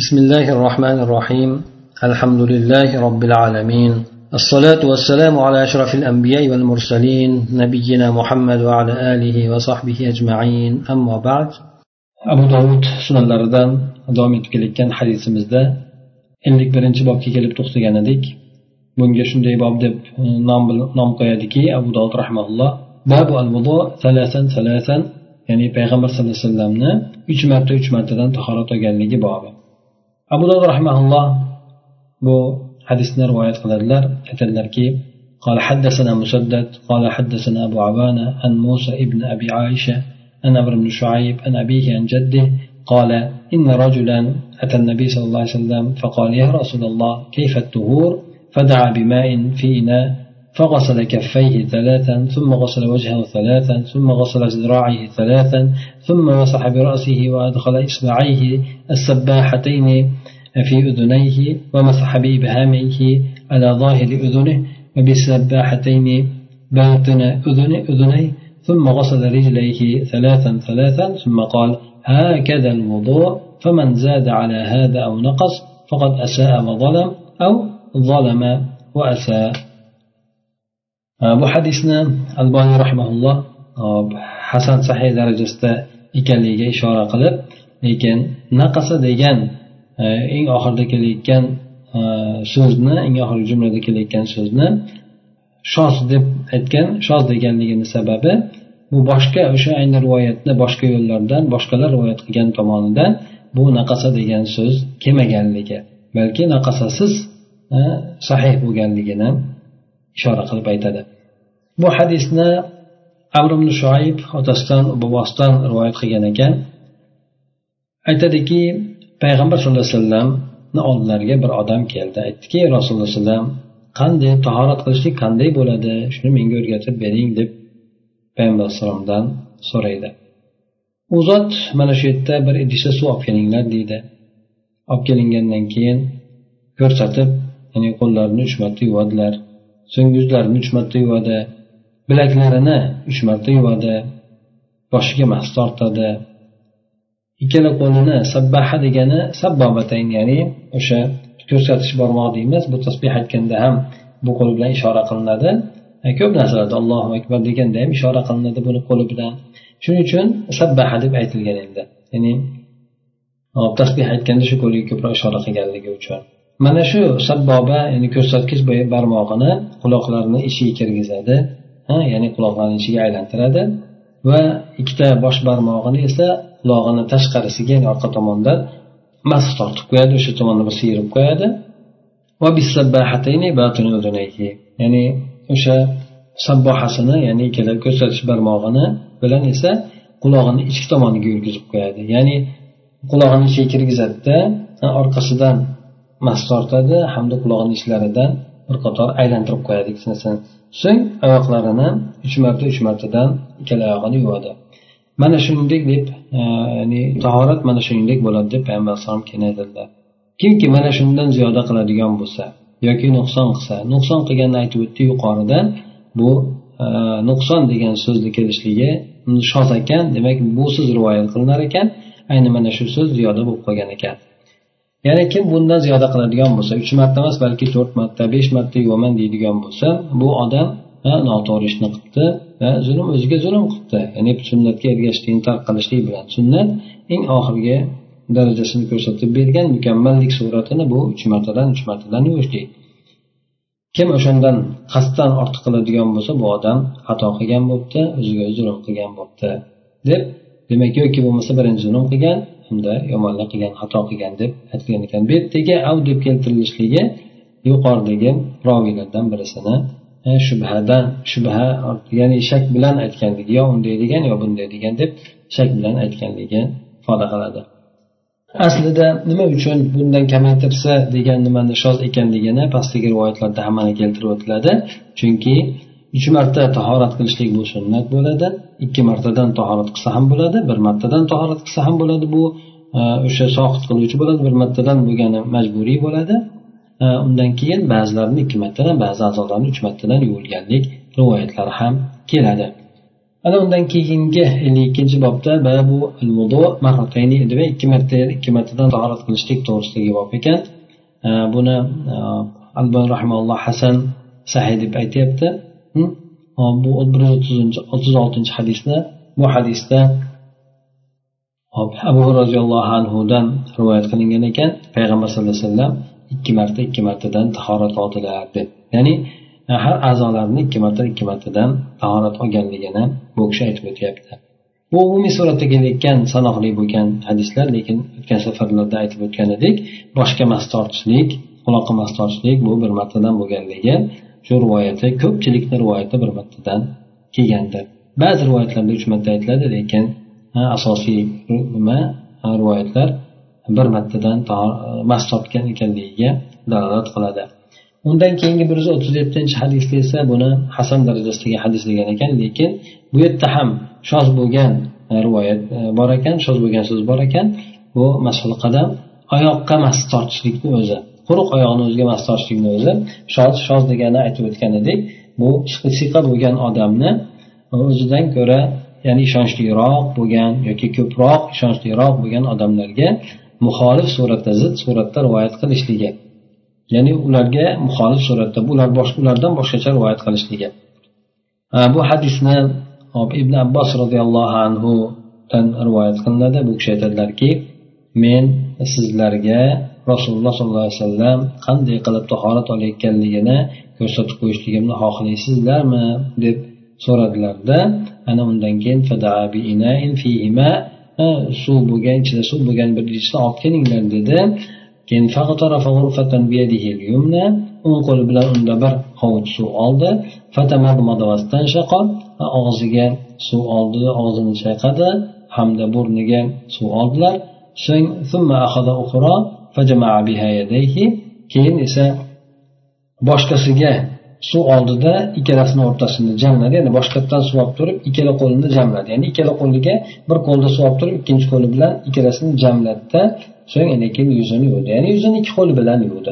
بسم الله الرحمن الرحيم الحمد لله رب العالمين الصلاة والسلام على أشرف الأنبياء والمرسلين نبينا محمد وعلى آله وصحبه أجمعين أما بعد أبو داود سنن لردن davom etib kelayotgan hadisimizda ellik birinchi bobga kelib to'xtagan edik bunga shunday bob deb nom nom qo'yadiki abu dovud rahmaulloh babu al vudu salasan salasan ya'ni payg'ambar sallallohu alayhi vasallamni uch marta uch martadan tahorat olganligi bobi Abu dovud rahmaulloh bu hadisni rivoyat qiladilar. Aytadilarki قال حدثنا مسدد قال حدثنا أبو عوانة عن موسى ابن أبي عائشة عن عمرو بن شعيب عن أبيه عن جده قال إن رجلا أتى النبي صلى الله عليه وسلم فقال يا رسول الله كيف الطهور فدعا بماء في إناء فغسل كفيه ثلاثا ثم غسل وجهه ثلاثا ثم غسل ذراعيه ثلاثا ثم مسح برأسه وأدخل إصبعيه السباحتين في أذنيه ومسح بإبهاميه على ظاهر أذنه وبالسباحتين باطن أذنه أذنيه ثم غسل رجليه ثلاثا ثلاثا ثم قال هكذا الوضوء فمن زاد على هذا أو نقص فقد أساء وظلم أو ظلم وأساء. Э, bu hadisni alboniy rahmaulloh э, hasan sahiy darajasida ekanligiga ishora qilib lekin naqasa degan e, eng oxirida kelayotgan e, so'zni eng oxirgi jumlada kelayotgan so'zni shoz deb aytgan shoz deganligini sababi bu boshqa o'sha ayni rivoyatni boshqa yo'llardan boshqalar rivoyat qilgan tomonidan bu naqasa degan so'z kelmaganligi balki naqasasiz e, sahih bo'lganligini ishora qilib aytadi. Bu hadisni amr ibn shoib otasidan bobosidan rivoyat qilgan ekan. Aytadiki payg'ambar sallallohu alayhi vasallamni oldilariga bir odam keldi. Aytdiki rasululloh alayhi vasallam qanday tahorat qilishlik qanday bo'ladi? Shuni menga o'rgatib bering deb payg'ambar alayhissalomdan so'raydi. U zot mana shu yerda bir idishda suv olib kelinglar deydi. Olib kelingandan keyin ko'rsatib ya'ni qo'llarini uch marta yuvadilar. So'ng yuzlarini uch marta yuvadi bilaklarini uch marta yuvadi boshiga mas tortadi. Ikkala qo'lini sabbaha degani sabbobatayn ya'ni o'sha ko'rsatish barmoq deymiz. Bu tasbeh aytganda ham bu qo'l bilan ishora qilinadi. Ko'p narsalarda allohu akbar deganda ham ishora qilinadi buni qo'li bilan. Shuning uchun sabbaha deb aytilgan endi. Ya'ni tasbeh aytganda shu qo'liga ko'proq ishora qilganligi uchun. Mana shu sabboba ya'ni ko'rsatkich barmog'ini quloqlarini ichiga kirgizadi ya'ni quloqlarni ichiga aylantiradi va ikkita bosh barmog'ini esa qulog'ini tashqarisiga ya'ni orqa tomonda mas tortib qo'yadi o'sha tomonni bir siyirib qo'yadi. Ya'ni o'sha sabbohasini ya'ni ikkala ko'rsatish barmog'ini bilan esa qulog'ini ichki tomoniga yurgizib qo'yadi. Ya'ni qulog'ini ichiga kirgizadida orqasidan mast tortadi hamda qulog'ini ichlaridan bir qator aylantirib qo'yadi ikkisinasini so'ng oyoqlarini uch marta uch martadan ikkala oyog'ini yuvadi. Mana shuningdek deb e, ya'ni tahorat mana shuningdek bo'ladi deb payg'ambar alayhisalom keyin aytadilar kimki mana shundan ziyoda qiladigan bo'lsa yoki nuqson qilsa nuqson qilganini aytib o'tdi yuqorida bu e, nuqson degan so'zni kelishligi shod ekan demak busiz rivoyat qilinar ekan ayni mana shu so'z ziyoda bo'lib qolgan ekan. Ya'ni kim bundan ziyoda qiladigan bo'lsa uch marta emas balki to'rt marta besh marta yuvaman deydigan bo'lsa bu odam noto'g'ri ishni qilibdi va zulm o'ziga zulm qilibdi. Ya'ni sunnatga ergashishlikni tark qilishlik bilan. Sunnat eng oxirgi darajasini ko'rsatib bergan mukammallik suratini bu uch martadan uch martadan yuvishlik. Kim o'shandan qasddan ortiq qiladigan bo'lsa bu odam xato qilgan bo'libdi o'ziga zulm qilgan bo'libdi. Deb demak yoki bo'lmasa birinchi zulm qilgan unda yomonlik qilgan xato qilgan deb aytilgan ekan. Bu yerdagi av deb keltirilishligi yuqoridagi roviylardan birisini e, shubhadan shubha ya'ni shak bilan aytganligi yo unday degan yo bunday degan deb shak bilan aytganligi ifoda qiladi. Aslida nima uchun bundan kamaytirsa degan nimani shoz ekanligini pastdagi rivoyatlarda hammani keltirib o'tiladi. Chunki uch marta tahorat qilishlik bu sunnat bo'ladi. Ikki martadan tahorat qilsa ham bo'ladi bir martadan tahorat qilsa ham bo'ladi bu e, o'sha soqit qiluvchi bo'ladi bir martadan bo'lgani majburiy bo'ladi. E, undan keyin ba'zilarini ikki martadan ba'zi a'zolarni uch martadan yuvilganlik rivoyatlari ham keladi. Ana undan keyingi ellik ikkinchi bobda babu ikki marta ikki martadan tahorat qilishlik to'g'risidagi bob ekan. E, buni albon rahimalloh hasan sahiy deb aytyapti. Bu bir yuz o'ttizinchi o'ttiz oltinchi hadisda bu hadisda abu roziyallohu anhudan rivoyat qilingan ekan payg'ambar sallallohu alayhi vasallam ikki marta ikki martadan tahorat oldilar deb ya'ni e, har a'zolarni ikki marta ikki martadan tahorat olganligini bu kishi aytib o'tyapti. Bu umumiy suratda kelayotgan sanoqli bo'lgan hadislar lekin o'tgan safarlarda aytib o'tgan edik boshqa mas tortishlik quloqqa mas tortishlik bu bir martadan bo'lganligi shu rivoyati ko'pchilikni rivoyati bir martadan kelgandir ba'zi rivoyatlarda uch marta aytiladi lekin asosiy nima? Rivoyatlar bir martadan mas topgan ekanligiga dalolat qiladi. Undan keyingi bir yuz o'ttiz yettinchi hadisda esa buni hasan darajasidagi hadis degan ekan lekin bu yerda ham shoz bo'lgan e, rivoyat e, bor ekan shoz bo'lgan so'z bor ekan. Bu mashhur qadam oyoqqa mas tortishlikni o'zi. Quruq oyoqni o'ziga mos tortishlikni o'zi shoz shoz degani aytib o'tgan edik bu siqa bo'lgan odamni o'zidan ko'ra ya'ni ishonchliroq bo'lgan yoki ko'proq ishonchliroq bo'lgan odamlarga muxolif suratda zid suratda rivoyat qilishligi ya'ni ularga muxolif suratda ular ulardan boshqacha rivoyat qilishligi. Bu hadisni ibn abbos roziyallohu anhudan rivoyat qilinadi. Bu kishi aytadilarki men sizlarga rasululloh sollallohu alayhi vasallam qanday qilib tahorat olayotganligini ko'rsatib qo'yishligimni xohlaysizlarmi? deb so'radilarda ana undan keyin suv bo'lgan ichida suv bo'lgan bir idishni olib kelinglar dedi. Keyin o'ng qo'li bilan unda bir hovuch suv oldi. Og'ziga suv oldi og'zini chayqadi hamda burniga suv oldilar. So'ng keyin esa boshqasiga suv oldida ikkalasini o'rtasini jamladi. Ya'ni boshqatdan suv olib turib ikkala qo'lini jamladi. Ya'ni ikkala qo'liga bir qo'lda suv olib turib ikkinchi qo'li bilan ikkalasini jamladida so'ng yana keyin yuzini yuvdi. Ya'ni yuzini ikki qo'li bilan yuvdi.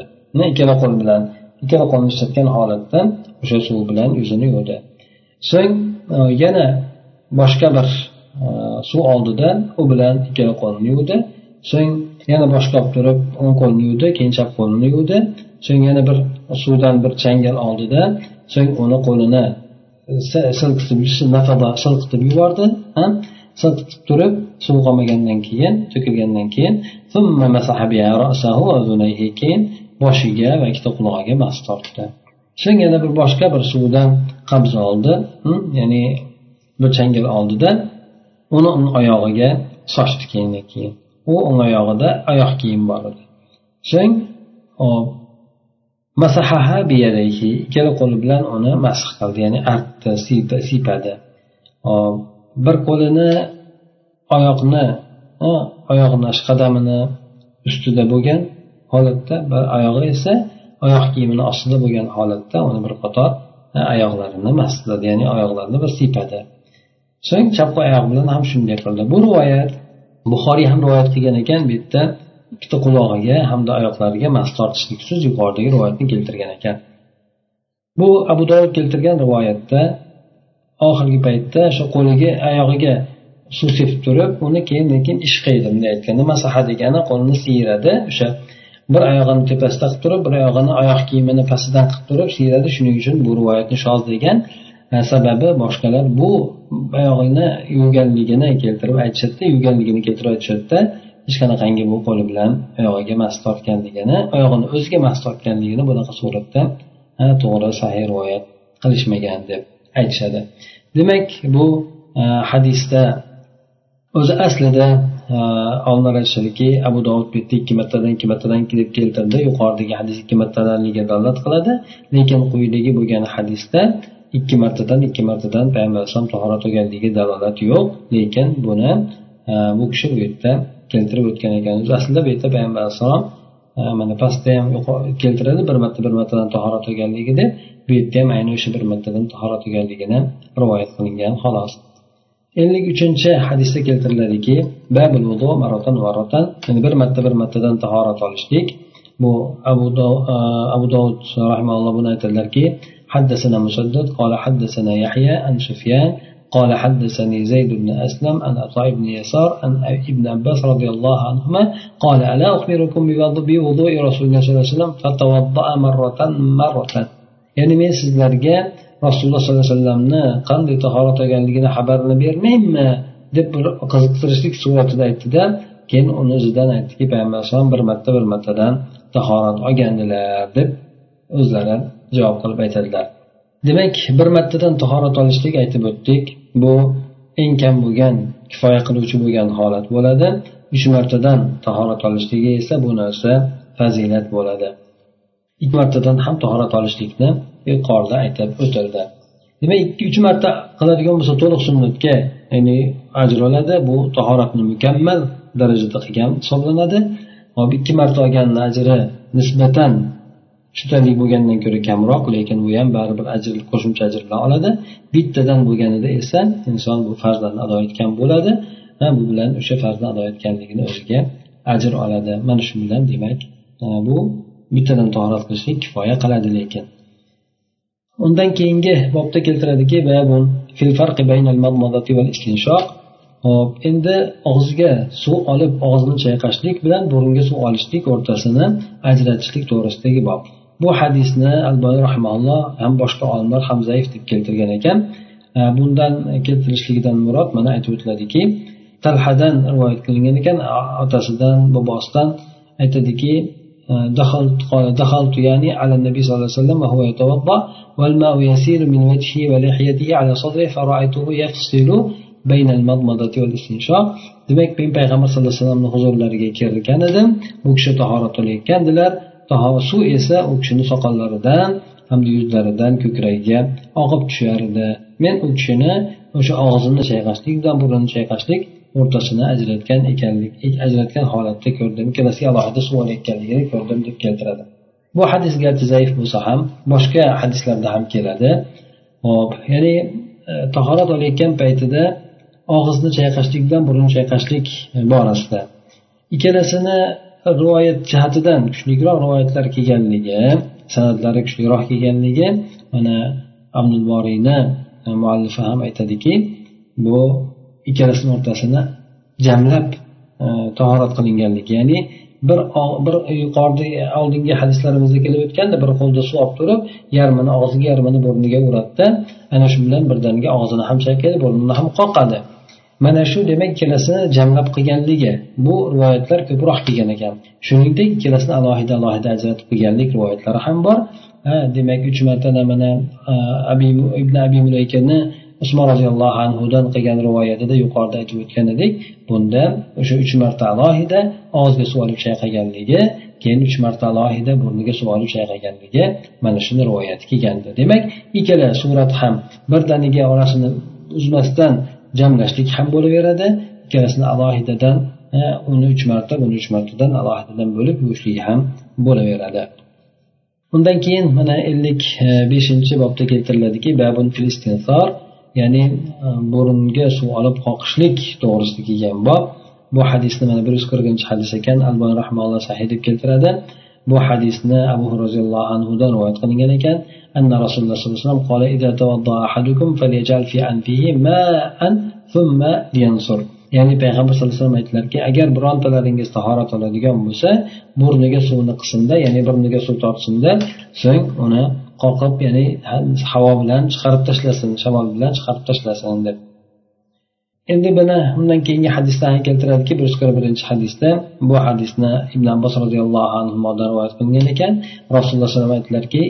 Ikkala qo'l bilan ikkala qo'lni ishlatgan holatda o'sha suv bilan yuzini yuvdi. So'ng e, yana boshqa bir e, suv oldida u bilan ikkala qo'lini yuvdi. So'ng yana boshqa olib turib o'ng qo'lini yuvdi keyin chap qo'lini yuvdi. So'ng yana bir suvdan bir changal oldida so'ng uni qo'lini silkitib silqitib yubordi silqitib turib suv qolmagandan keyin to'kilgandan keyin keyin boshiga va ikkita qulog'iga mas tortdi. So'ng yana bir boshqa bir suvdan qabz oldi hm? ya'ni bir changal oldida uni oyog'iga sochdi keyindan keyin. U o'ng oyog'ida oyoq kiyim bor edi. So'ng masahaha biyadayhi ikkala qo'li bilan uni masx qildi ya'ni artdi siypadi. Bir qo'lini oyoqni oyog'ini qadamini ustida bo'lgan holatda bir oyog'i esa oyoq kiyimini ostida bo'lgan holatda uni bir qator e, oyoqlarini mas ya'ni oyoqlarini bir siypadi. So'ng chap oyoq bilan ham shunday qildi. Bu rivoyat buxoriy ham rivoyat qilgan ekan bu yerda ikkita qulog'iga hamda oyoqlariga mas tortishliksiz yuqoridagi rivoyatni keltirgan ekan. Bu abu dovud keltirgan rivoyatda oxirgi paytda o'sha qo'liga oyog'iga suv sepib turib uni keyin keyin ishqaydi bunday aytganda masaha degani qo'lini siyiradi o'sha bir oyog'ini tepasida qilib turib bir oyog'ini oyoq kiyimini pastidan qilib turib siyradi shuning uchun bu rivoyatni shoz degan sababi boshqalar bu oyog'ini yuvganligini keltirib aytishadida yuvganligini keltirib aytishadida hech qanaqangi bu qo'li bilan oyog'iga mas tortganligini oyog'ini o'ziga mas tortganligini bunaqa suratda to'g'ri sahiy rivoyat qilishmagan deb aytishadi. Demak bu e, hadisda o'zi aslida e, olimlar aytishadiki abu dovud bu yerda ikki martadan ikki martadan deb keltirdi yuqoridagi hadis ikki martadanligiga dalolat qiladi lekin quyidagi bo'lgan hadisda ikki martadan ikki martadan payg'ambar alayhisalom tahorat olganligiga dalolat yo'q. Lekin buni e, bu kishi bu yerda keltirib o'tgan ekan aslida bu yerda payg'ambar alayhissalom e, mana pastda ham keltiradi bir marta bir martadan tahorat olganligi deb bu yerda ham ayni o'sha bir martadan tahorat olganligini rivoyat qilingan xolos. Ellik uchinchi hadisda keltiriladiki yani bir marta bir martadan tahorat olishlik. Bu abu e, abu dovud rahimalloh buni aytadilarki حدثنا مسدد قال حدثنا يحيى عن سفيان قال حدثني زيد بن أسلم عن عطاء بن يسار عن ابن عباس رضي الله عنهما قال ألا أخبركم بوضوء رسول الله صلى الله عليه وسلم فتوضأ مرة مرة يعني من sizlarga rasululloh sollallohu alayhi vasallamni qanday tahorat olganligini xabarini bermaymi deb bir qiziqtirishlik suratida aytdida keyin uni o'zidan aytdiki payg'ambar alayhisalom bir marta bir martadan tahorat olgandilar deb o'zlari javob qilib aytadilar. Demak bir martadan tahorat olishlik aytib o'tdik. Bu eng kam bo'lgan kifoya qiluvchi bo'lgan holat bo'ladi. Uch martadan tahorat olishligi esa bu narsa fazilat bo'ladi. Ikki martadan ham tahorat olishlikni yuqorida aytib o'tildi. Demak ikki uch marta qiladigan bo'lsa to'liq sunnatga ya'ni ajr oladi. Bu tahoratni mukammal darajada qilgan hisoblanadi. Hop ikki marta olganni ajri nisbatan uchtalik bo'lgandan ko'ra kamroq lekin bu ham baribir ajr qo'shimcha ajr bilan oladi. Bittadan bo'lganida esa inson bu farzlarni ado etgan bo'ladi va bu bilan o'sha farzni ado etganligini o'ziga ajr oladi. Mana shu bilan demak e, bu bittadan tahorat qilishlik kifoya qiladi lekin. Undan keyingi bobda keltiradiki hop endi og'ziga suv olib og'izni chayqashlik bilan burunga suv olishlik o'rtasini ajratishlik to'g'risidagi bob. bu hadisni alboy rahmaulloh ham boshqa olimlar ham zaif deb keltirgan ekan bundan keltirishligidan murod mana aytib o'tiladiki talhadan rivoyat qilingan ekan otasidan bobosidan aytadiki دخلت قال دخلت يعني على النبي صلى الله عليه وسلم وهو يتوضأ والماء يسير من وجهه ولحيته على صدره فرأيته يفصل بين المضمضة والاستنشاق demak men payg'ambar sallallohu alayhi vasallamni huzurlariga kirgan edim u kishi tahorat olayotgandilar suv esa u kishini soqollaridan hamda yuzlaridan ko'kragiga oqib tushar edi men u kishini o'sha og'zini chayqashlik bilan burnini chayqashlik o'rtasini ajratgan ekanlik e, ajratgan holatda ko'rdim ikkalasiga alohida suv olayotganligini ko'rdim deb keltiradi. Bu hadis garchi zaif bo'lsa ham boshqa hadislarda ham keladi. Hop ya'ni e, tahorat olayotgan paytida og'izni chayqashlik bilan burun chayqashlik borasida. Ikkalasini rivoyat jihatidan kuchliroq rivoyatlar kelganligi san'atlari kuchliroq kelganligi mana abdul boriyni e, muallifi ham aytadiki bu ikkalasini o'rtasini jamlab e, tahorat qilinganligi. Ya'ni bir bir yuqorida oldingi hadislarimizda kelib o'tganda bir qo'lda suv olib turib yarmini og'ziga yarmini burniga uradida ana shu bilan birdaniga og'zini ham chayqaydi burnini ham qoqadi. Mana shu demak ikkalasini jamlab qilganligi bu rivoyatlar ko'proq kelgan ekan. Shuningdek ikkalasini alohida alohida ajratib qilganlik rivoyatlari ham bor. Demak uch marta mana ibn abi mulaykani usmon roziyallohu anhudan qilgan rivoyatida yuqorida aytib o'tgan edik. Bunda o'sha uch marta alohida og'ziga suv olib chayqaganligi keyin uch marta alohida burniga suv olib chayqaganligi mana shuni rivoyati kelgandi. Demak ikkala surat ham birdaniga orasini uzmasdan jamlashlik ham bo'laveradi. Ikkalasini alohidadan e, uni uch marta buni uch martadan alohidadan bo'lib yuvishlik ham bo'laveradi. Undan keyin mana ellik e, beshinchi bobda keltiriladiki babun fil ya'ni e, burunga suv olib qoqishlik to'g'risida kelgan bob. Bu hadisni mana bir yuz qirqinchi hadis ekan albon rahmaulloh sahiy deb keltiradi. bu hadisni abu roziyallohu anhudan rivoyat qilingan ekan أن رسول الله صلى الله عليه وسلم قال إذا توضأ أحدكم فليجعل في أنفه ماء ثم لينصر ya'ni payg'ambar sallallohu alayhi vasallam aytdilarki agar birontalaringiz tahorat oladigan bo'lsa burniga suvni qismda ya'ni burniga suv tortsinda so'ng uni qoqib ya'ni havo bilan chiqarib tashlasin shamol bilan chiqarib tashlasin deb Endi buni undan keyingi hadisda keltiradiki bir yuz qirq birinchi hadisda bu hadisni ibn abbos roziyallohu anhudan rivoyat qilingan ekan. Rasululloh alayhi vasallam aytdilarki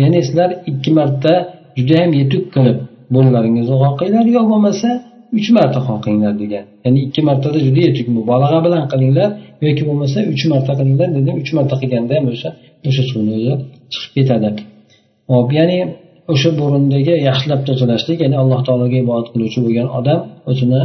ya'ni sizlar ikki marta judayam yetuk qilib bo'rlaringizni qoqinglar yo bo'lmasa uch marta qoqinglar degan. Ya'ni ikki martada juda yetuk mubolag'a bilan qilinglar yoki bo'lmasa uch marta qilinglar dedim. Uch marta qilganda ham o'sha o'sha suvni o'zi chiqib ketadi. Hop ya'ni o'sha burundagi yaxshilab tozalashlik ya'ni alloh taologa ibodat qiluvchi bo'lgan odam o'zini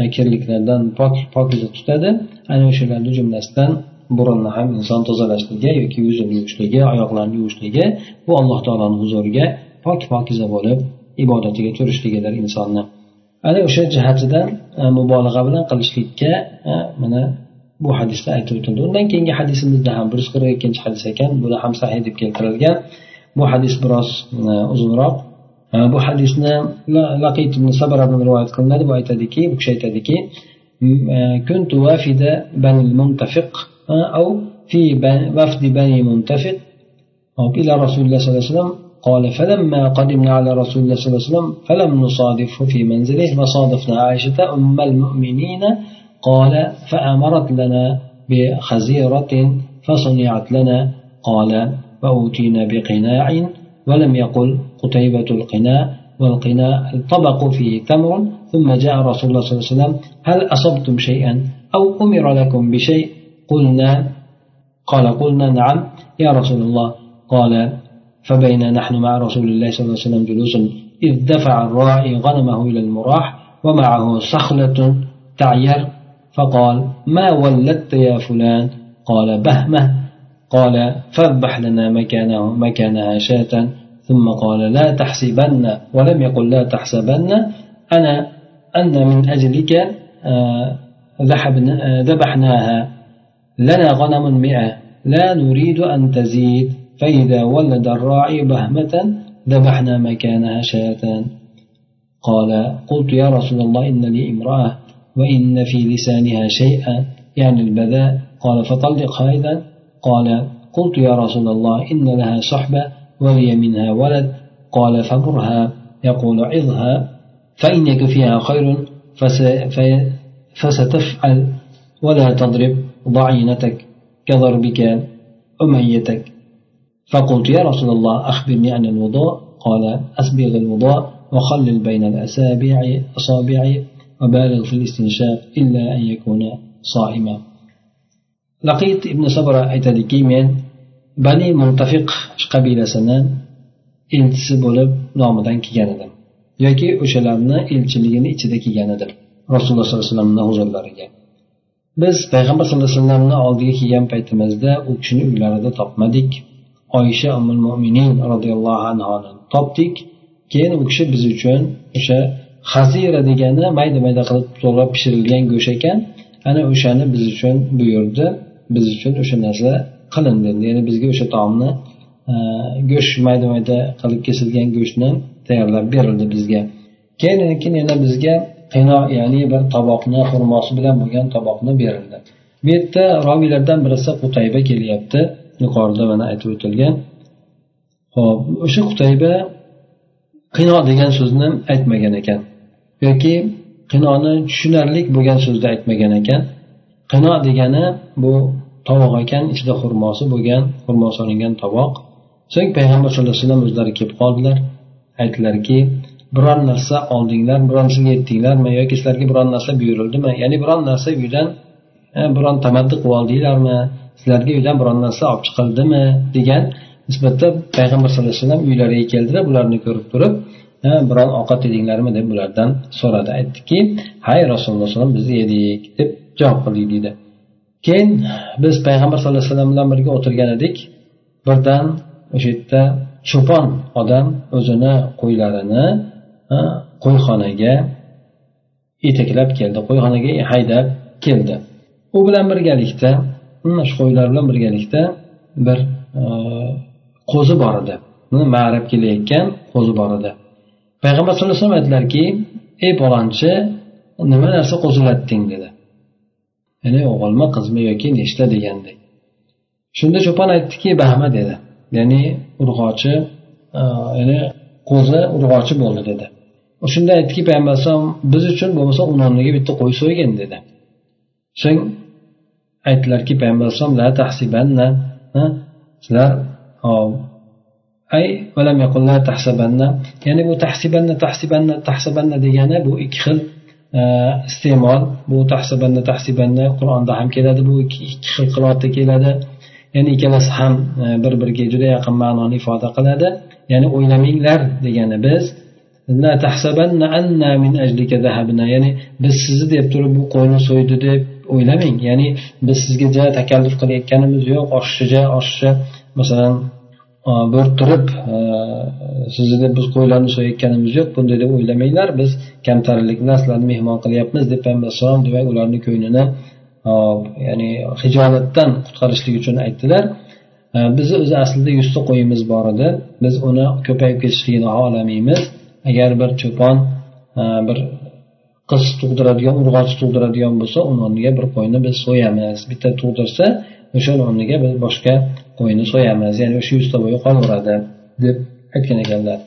e, kirliklardan pok pokiza tutadi. Ana o'shalarni jumlasidan burunni ham inson tozalashligi yoki yuzini yuvishligi oyoqlarini yuvishligi bu alloh taoloni huzuriga pok pokiza bo'lib ibodatiga turishligidir insonni. Ana o'sha jihatidan e, mubolag'a bilan qilishlikka e, mana bu hadisda aytib o'tildi. Undan keyingi hadisimizda ham bir yuz qirq ikkinchi hadis ekan buni ham sahiy deb keltirilgan. Bu hadis biroz uzunroq bu hadisni laqit ibn sabaradan rivoyat qilinadi bu aytadiki bu kishi aytadiki كنت وافد بني المنتفق أو في وفد بني منتفق. أو إلى رسول الله صلى الله عليه وسلم. قال فلما قدمنا على رسول الله صلى الله عليه وسلم فلم نصادفه في منزله وصادفنا عائشة أم المؤمنين. قال فأمرت لنا بخزيرة فصنعت لنا. قال فأوتينا بقناع ولم يقل قتيبة القناع والقناع الطبق فيه تمر ثم جاء رسول الله صلى الله عليه وسلم هل أصبتم شيئا أو أمر لكم بشيء؟ قلنا قال قلنا نعم. يا رسول الله قال فبين نحن مع رسول الله صلى الله عليه وسلم جلوس إذ دفع الراعي غنمه إلى المراح ومعه صخلة تعير فقال ما ولدت يا فلان؟ قال بهمة. قال فاذبح لنا مكانه مكانها شاة ثم قال لا تحسبن ولم يقل لا تحسبن. أنا أن من أجلك ذبحناها. لنا غنم مئة. لا نريد أن تزيد. فإذا ولد الراعي بهمة ذبحنا مكانها شاة قال قلت يا رسول الله إن لي امرأة وإن في لسانها شيئا يعني البذاء. قال فطلقها إذا قال قلت يا رسول الله إن لها صحبة ولي منها ولد. قال فمرها يقول عظها. فإن يك فيها خير فستفعل ولا تضرب ضعينتك كضربك أميتك. فقلت يا رسول الله أخبرني عن الوضوء. قال أسبغ الوضوء وخلل بين الأسابيع أصابع وبالغ في الاستنشاق إلا أن يكون صائما. Laqit ibn sabra aytadiki men bani muntafiq qabilasini elchisi bo'lib nomidan kelgan edim yoki o'shalarni elchiligini ichida kelgan edim rasululloh sollallohu alayhi vasallamni huzurlariga. Biz payg'ambar sallallohu alayhi vasallamni oldiga kelgan paytimizda u kishini uylarida topmadik. Oysha umul mo'minin roziyallohu anhoni topdik. Keyin u kishi biz uchun o'sha hazira degani mayda mayda qilib to'g'rab pishirilgan go'sht ekan. Ana o'shani biz uchun buyurdi. Biz uchun o'sha narsa qilindi. Ya'ni bizga o'sha taomni e, go'sht mayda mayda qilib kesilgan go'shtni tayyorlab berildi bizga. Keyin keyin yana bizga qino ya'ni bir toboqni xurmosi bilan bo'lgan toboqni berildi. Bu yerda roviylardan birisi qutayba kelyapti yuqorida mana aytib o'tilgan. Ho'p o'sha qutayba qino degan so'zni aytmagan ekan yoki qinoni tushunarli bo'lgan so'zni aytmagan ekan. Qino degani bu tovoq ekan ichida xurmosi bo'lgan xurmo solingan tovoq. So'ng payg'ambar sallallohu alayhi vasallam o'zlari kelib qoldilar. Aytdilarki biror narsa oldinglar biron sizga yetdinglarmi yoki sizlarga biron narsa buyurildimi ya'ni biron narsa uydan e, biron tamaddi qilib oldinglarmi? Sizlarga uydan biron narsa olib chiqildimi? degan nisbatda payg'ambar sallallohu alayhi vasallam uylariga keldilar bularni ko'rib turib e, biron ovqat yedinglarmi deb bulardan so'radi. Aytdiki hay rasululloh alayhi biz yedik deb javob qildik deydi. Keyin biz payg'ambar sallallohu alayhi vasallam bilan birga o'tirgan edik. Birdan o'sha yerda cho'pon odam o'zini qo'ylarini qo'yxonaga yetaklab keldi. Qo'yxonaga haydab keldi. U bilan birgalikda hmm, shu qo'ylar bilan birgalikda bir e, qo'zi bor edi. Marab kelayotgan qo'zi bor edi. Payg'ambar sallallohu alayhi vasallam aytdilarki ey palonchi nima narsa qo'zilatding dedi. Ya'ni o'g'ilmi qizmi yoki nechta degandek. Shunda cho'pon aytdiki bahma dedi. Ya'ni urg'ochi ya'ni qo'zi urg'ochi bo'ldi dedi. Shunda aytdiki payg'ambar alayhisalom biz uchun bo'lmasa o'n o'rniga bitta qo'y so'ygin dedi. So'ng aytdilarki payg'ambar alayhisalom la tahsibanna sizlar ay tahsabanna. Ya'ni bu tahsibanna tahsibanna tahsabanna degani bu ikki xil Э, iste'mol bu tahsibanna tahsibanna qur'onda ham keladi bu ikki xil qiroatda keladi. Ya'ni ikkalasi ham e, bir biriga juda yaqin ma'noni ifoda qiladi. Ya'ni o'ylamanglar degani biz ya'ni biz sizni deb turib bu qo'yni so'ydi deb o'ylamang. Ya'ni biz sizga ja takalluf qilayotganimiz yo'q oshiqcha oshiqcha masalan bo'rttirib sizni deb biz qo'ylarni so'yayotganimiz yo'q. Bunday deb o'ylamanglar biz kamtarinlikdan sizlarni mehmon qilyapmiz deb payg'ambar alayhissalom demak ularni ko'nglini ya'ni hijolatdan qutqarishlik uchun aytdilar. Bizni o'zi aslida yuzta qo'yimiz bor edi. Biz uni ko'payib ketishligini xohlamaymiz agar bir cho'pon bir qiz tug'diradigan urg'och tug'diradigan bo'lsa uni o'rniga bir qo'yni biz so'yamiz. Bitta tug'dirsa o'sha o'rniga biz boshqa qo'yni so'yamiz. Ya'ni o'sha yuzta bo'yi qolaveradi deb aytgan ekanlar.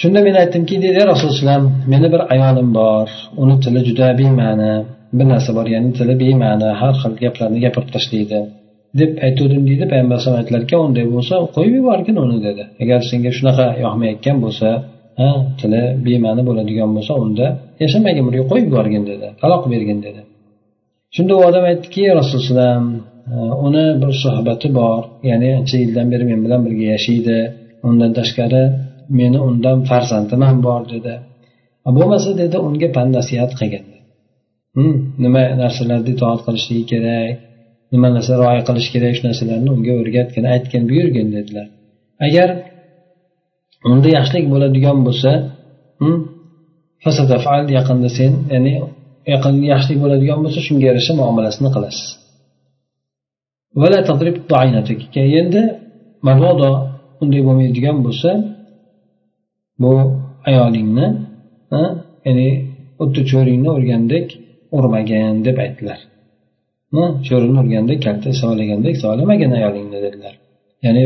Shunda men aytdimki dedi rasululloh meni bir ayolim bor. Uni tili juda bema'ni bir narsa bor ya'ni tili bema'ni har xil gaplarni gapirib tashlaydi. Deb aytuvdim deydi payg'ambar alayhisalom aytdilarki unday bo'lsa qo'yib yuborgin uni dedi. Agar senga shunaqa yoqmayotgan bo'lsa ha tili bema'ni bo'ladigan bo'lsa unda yashamagin birga qo'yib yuborgin dedi. Taloq bergin dedi. Shunda u odam aytdiki rasululloh uni bir suhbati bor. Ya'ni ancha yildan beri men bilan birga yashaydi. Undan tashqari meni undan farzandim ham bor dedi. Bo'lmasa dedi unga pand nasihat qilgin. Nima narsalarda itoat qilishligi kerak nima narsa rioya qilish kerak shu narsalarni unga o'rgatgin aytgin buyurgin dedilar. Agar unda yaxshilik bo'ladigan bo'lsa yaqinda sen ya'ni yaqin yaxshilik bo'ladigan bo'lsa shunga yarasha muomalasini qilasiz. Endi mabodo unday bo'lmaydigan bo'lsa bu ayolingni ya'ni xuddi cho'ringni urgandek urmagin deb aytdilar. Cho'rini urgandek kalta savalagandek solimagin ayolingni dedilar. Ya'ni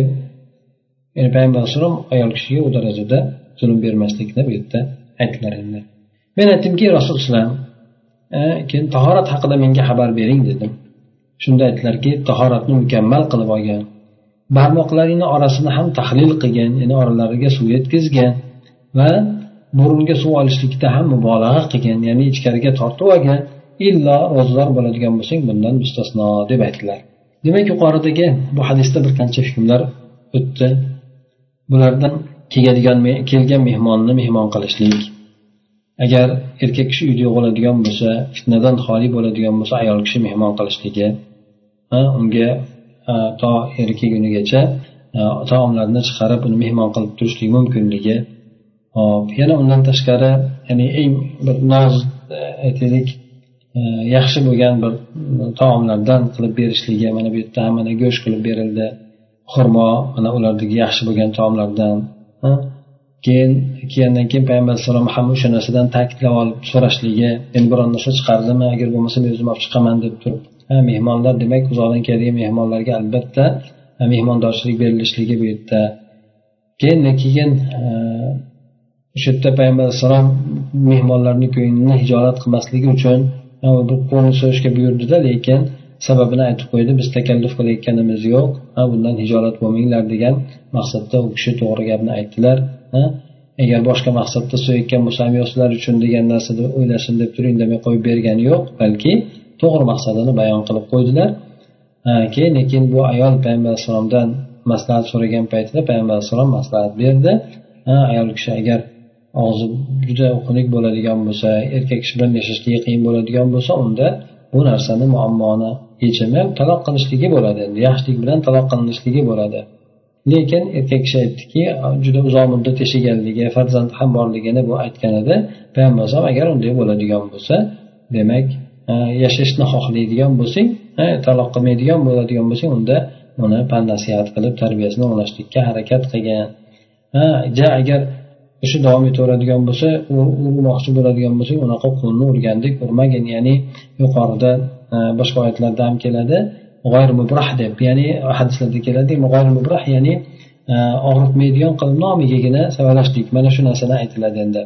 ya'ni payg'ambar alayhisalom ayol kishiga u darajada zulm bermaslikni bu yerda aytdilar endi. Men aytdimki rasululloh keyin tahorat haqida menga xabar bering dedim. Shunda aytdilarki tahoratni mukammal qilib olgan. Barmoqlaringni orasini ham tahlil qilgin ya'ni oralariga suv yetkazgin va burunga suv olishlikda ham mubolag'a qilgin ya'ni ichkariga tortib olgin illo ro'zador bo'ladigan bo'lsang bundan mustasno deb aytdilar. Demak yuqoridagi bu hadisda bir qancha hukmlar o'tdi. Bulardan keladigan kelgan mehmonni mehmon qilishlik. Agar erkak kishi uyda bo'ladigan bo'lsa fitnadan xoli bo'ladigan bo'lsa ayol kishi mehmon qilishligi unga to eri kelgunigacha taomlarni chiqarib uni mehmon qilib turishlik mumkinligi hop yana undan tashqari ya'ni eng bir noz e, aytaylik e, yaxshi bo'lgan bir taomlardan qilib berishligi mana bu yerda ham mana go'sht qilib berildi xurmo mana ulardagi yaxshi bo'lgan taomlardan keyin kelgandan keyin payg'ambar alayhissalom ham o'sha narsadan ta'kidlab olib so'rashligi endi biron narsa chiqardimi agar bo'lmasa men o'zim olib chiqaman deb turib mehmonlar demak uzoqdan keladigan mehmonlarga albatta mehmondorchilik berilishligi bu yerda. Keyin keyin o'sha yerda payg'ambar alayhissalom mehmonlarni ko'nglini hijolat qilmasligi uchun qo'lni so'rashga buyurdida lekin sababini aytib qo'ydi biz takalluf qilayotganimiz yo'q ha bundan hijolat bo'lmanglar degan maqsadda u kishi to'g'ri gapni aytdilar agar boshqa maqsadda so'yayotgan bo'lsam yo sizlar uchun degan narsani o'ylasin deb turib indamay qo'yib bergani yo'q balki to'g'ri maqsadini bayon qilib qo'ydilar. Keyin lekin bu ayol payg'ambar alayhissalomdan maslahat so'ragan paytida payg'ambar alayhissalom maslahat berdi. Ayol kishi agar og'zi juda xunuk bo'ladigan bo'lsa erkak kishi bilan yashashligi qiyin bo'ladigan bo'lsa unda bu narsani muammoni yechimi taloq qilishligi bo'ladi yaxshilik bilan taloq qilinishligi bo'ladi. Lekin erkak kishi aytdiki juda uzoq muddat yashaganligi farzandi ham borligini bu aytgan edi. Payg'ambar alayhisalom agar unday bo'ladigan bo'lsa demak yashashni xohlaydigan bo'lsang taloq qilmaydigan bo'ladigan bo'lsang unda uni pandasiyat qilib tarbiyasini o'nglashlikka harakat qilgan ja agar o'sha davom etaveradigan bo'lsa urmoqchi bo'ladigan bo'lsang unaqa qo'lni urgandek urmagin. Ya'ni yuqorida boshqa oyatlarda ham keladi g'ayr mubrah deb. Ya'ni hadislarda keladi g'ayr mubrah ya'ni og'ritmaydigan qilib nomigagina savalashlik. Mana shu narsalar aytiladi endi.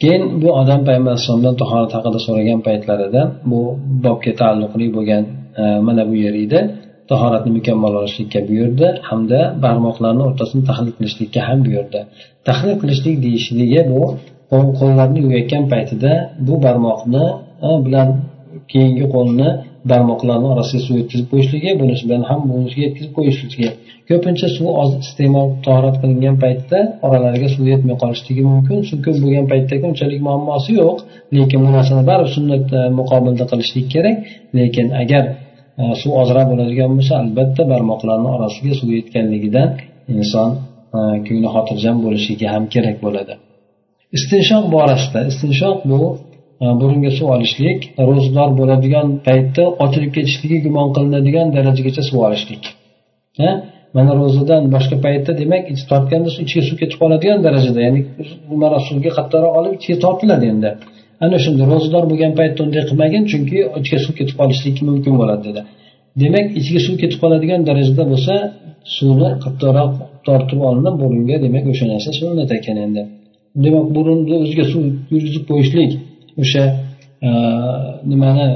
Keyin bu odam payg'ambar alayhissalomdan tahorat haqida so'ragan paytlarida bu bobga taalluqli bo'lgan e, mana bu yer edi. Tahoratni mukammallashlikka buyurdi hamda barmoqlarni o'rtasini tahlil qilishlikka ham buyurdi. Tahlil qilishlik deyishligi bu qo'llarni yuvayotgan paytida bu barmoqni e, bilan keyingi qo'lni barmoqlarni orasiga suv yetkazib qo'yishligi bunisi bilan ham bunisiga yetkazib qo'yishligi. Ko'pincha suv oz iste'mol tahorat qilingan paytda oralariga suv yetmay qolishligi mumkin. Suv ko'p bo'lgan paytdagi unchalik muammosi yo'q. Lekin bu narsani baribir sunnat muqobilda qilishlik kerak. Lekin agar e, suv ozroq bo'ladigan bo'lsa albatta barmoqlarni orasiga suv yetganligidan inson e, ko'ngli xotirjam bo'lishligi ham kerak bo'ladi. Istinshoq borasida istinshoq bu burunga suv olishlik ro'zador bo'ladigan paytda ochilib ketishligi gumon qilinadigan darajagacha suv olishlik. Mana ro'zadan boshqa paytda demak ich tortganda ichiga suv ketib qoladigan darajada ya'ni mana suvga qattiqroq olib ichiga tortiladi endi. Ana shunda ro'zador bo'lgan paytda unday qilmagin chunki ichiga suv ketib qolishligi mumkin bo'ladi dedi. Demak ichiga suv ketib qoladigan darajada bo'lsa suvni qattiqroq tortib olinib burunga demak o'sha narsa sunnat ekan endi. Demak burunni o'ziga suv yurgizib qo'yishlik o'sha e, nimani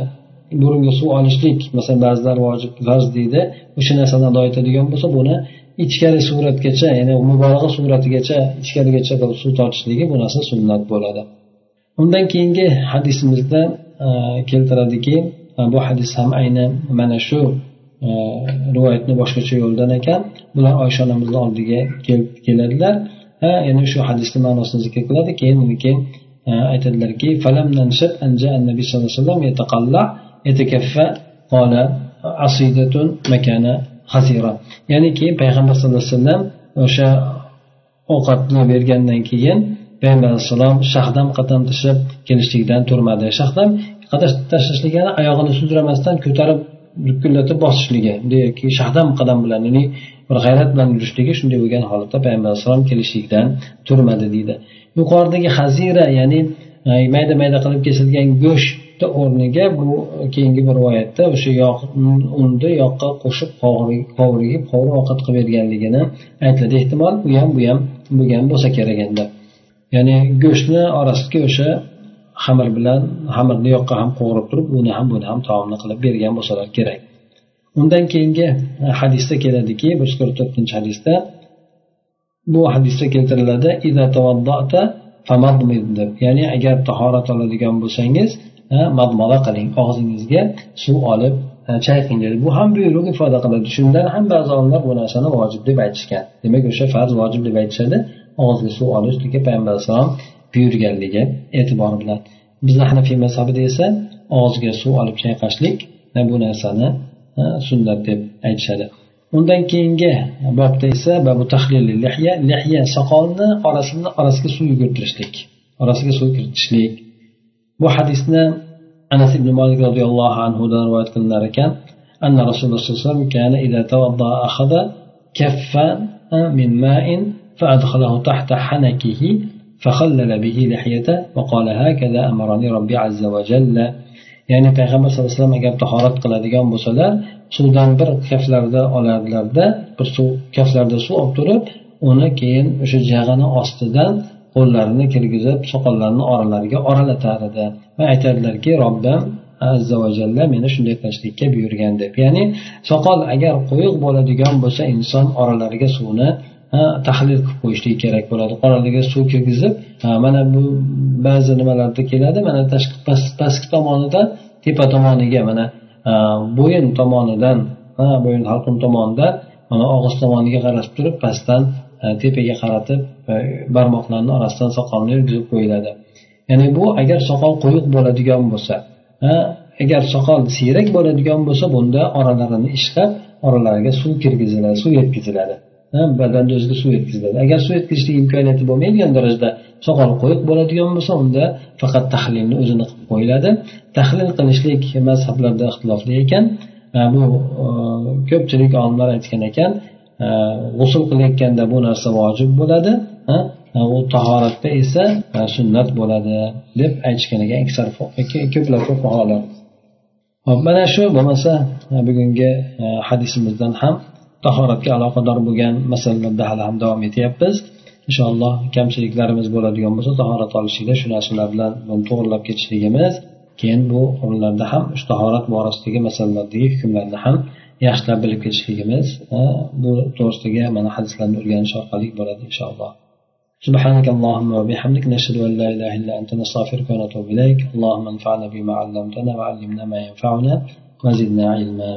burunga suv olishlik masalan ba'zilar vojib farz deydi o'sha narsani ado etadigan bo'lsa buni ichkari suratgacha ya'ni mubolag'a suratigacha ichkarigacha suv tortishligi bu narsa sunnat bo'ladi. Undan keyingi hadisimizda e, keltiradiki e, bu hadis ham aynan mana shu rivoyatni boshqacha yo'ldan ekan. Bular oysha onamizni oldiga keladilar. Ya'ni shu hadisni ma'nosini zikr qiladi. Keyin keyin aytadilarki nabiy sallallohu alayhi vasallam yataqalla asidatun makana hazira ya'ni keyin payg'ambar sallallohu alayhi vasallam o'sha ovqatni bergandan keyin payg'ambar alayhissalom shahdam qadam tashlab kelishlikdan turmadi. Shahdam qadam tashlashligani oyog'ini sudramasdan ko'tarib dukillatib bosishligi shahdam qadam bilan ya'ni bir g'ayrat bilan yurishligi shunday bo'lgan holatda payg'ambar alayhissalom kelishlikdan turmadi deydi. Yuqoridagi hazira ya'ni mayda mayda qilib kesilgan go'sht o'rniga bu keyingi bir rivoyatda o'sha yoq unni yoqqa qo'shib qovurib qovurib ovqat qilib berganligini aytiladi. Ehtimol u ham bu ham bo'lgan bo'lsa kerak endi. Ya'ni go'shtni orasiga o'sha xamir bilan xamirni yoqqa ham qovurib turib uni ham buni ham taomni qilib bergan bo'lsalar kerak. Undan keyingi e, hadisda keladiki bir yuz qirq to'rtinchi hadisda bu hadisda keltiriladi ya'ni agar tahorat oladigan bo'lsangiz e, madmola qiling og'zingizga suv olib e, chayqing dedi. Bu ham buyruq ifoda qiladi. Shundan ham ba'zi olimlar bu narsani vojib deb aytishgan. Demak o'sha farz vojib deb aytishadi. Og'izga suv olishlikka payg'ambar alayhissalom buyurganligi e'tibori bilan. Bizni hanafiy mazhabida esa og'izga suv olib chayqashlik bu narsani sunnat deb aytishadi undan keyingi bobda esa babu lihya lihya soqolni orasini orasiga suv yugurtirishlik orasiga suv kiritishlik bu hadisni anas ibn molik roziyallohu anhudan rivoyat qilinar ekan أن رسول الله صلى الله عليه وسلم كان إذا توضأ أخذ كفا من ماء فأدخله تحت حنكه فخلل به لحيته وقال هكذا أمرني ربي عز وجل ya'ni payg'ambar sallallohu alayhi vasallam agar tahorat qiladigan bo'lsalar suvdan bir kaflarda olardilarda bir suv kaflarda suv olib turib uni keyin o'sha jag'ini ostidan qo'llarini kirgizib soqollarini oralariga oralatar edi va aytadilarki robbim azza va jalla meni shunday qilishlikka buyurgan deb. Ya'ni soqol agar quyuq bo'ladigan bo'lsa inson oralariga suvni tahlil qilib qo'yishlik kerak bo'ladi. Oralariga suv kirgizib mana bu ba'zi nimalarda keladi mana tashqi pastki tomonidan tepa tomoniga mana bo'yin tomonidan bo'yin halqum tomonidan mana og'iz tomoniga qarab turib pastdan tepaga qaratib barmoqlarni orasidan soqolni yurgizib qo'yiladi. Ya'ni bu agar soqol quyuq bo'ladigan bo'lsa agar soqol siyrak bo'ladigan bo'lsa bunda oralarini ishlab oralariga suv kirgiziladi suv yetkaziladi badanni o'ziga suv yetkaziladi agar suv yetkazishlik imkoniyati bo'lmaydigan darajada soqol qo'yiq bo'ladigan bo'lsa unda faqat tahlilni o'zini qilib qo'yiladi. Tahlil qilishlik mazhablarda ixtilofli ekan. Bu e, ko'pchilik olimlar aytgan ekan e, g'usul qilayotganda bu narsa vojib bo'ladi. U tahoratda esa sunnat bo'ladi deb aytishgan ekan aksar ko'plab fuqarolar. Hop mana shu bo'lmasa bugungi e, hadisimizdan ham tahoratga aloqador bo'lgan masalalarda hali ham davom etyapmiz inshaalloh kamchiliklarimiz bo'ladigan bo'lsa tahorat olishlikda shu narsalar bilan to'g'irlab ketishligimiz keyin bu o'rinlarda ham shu tahorat borasidagi masalalardagi hukmlarni ham yaxshilab bilib ketishligimiz bu to'g'risidagi mana hadislarni o'rganish orqali bo'ladi inshaalloh سبحانك اللهم وبحمدك نشهد أن لا إله إلا أنت نستغفرك ونتوب إليك اللهم انفعنا بما علمتنا وعلمنا ما ينفعنا وزدنا علما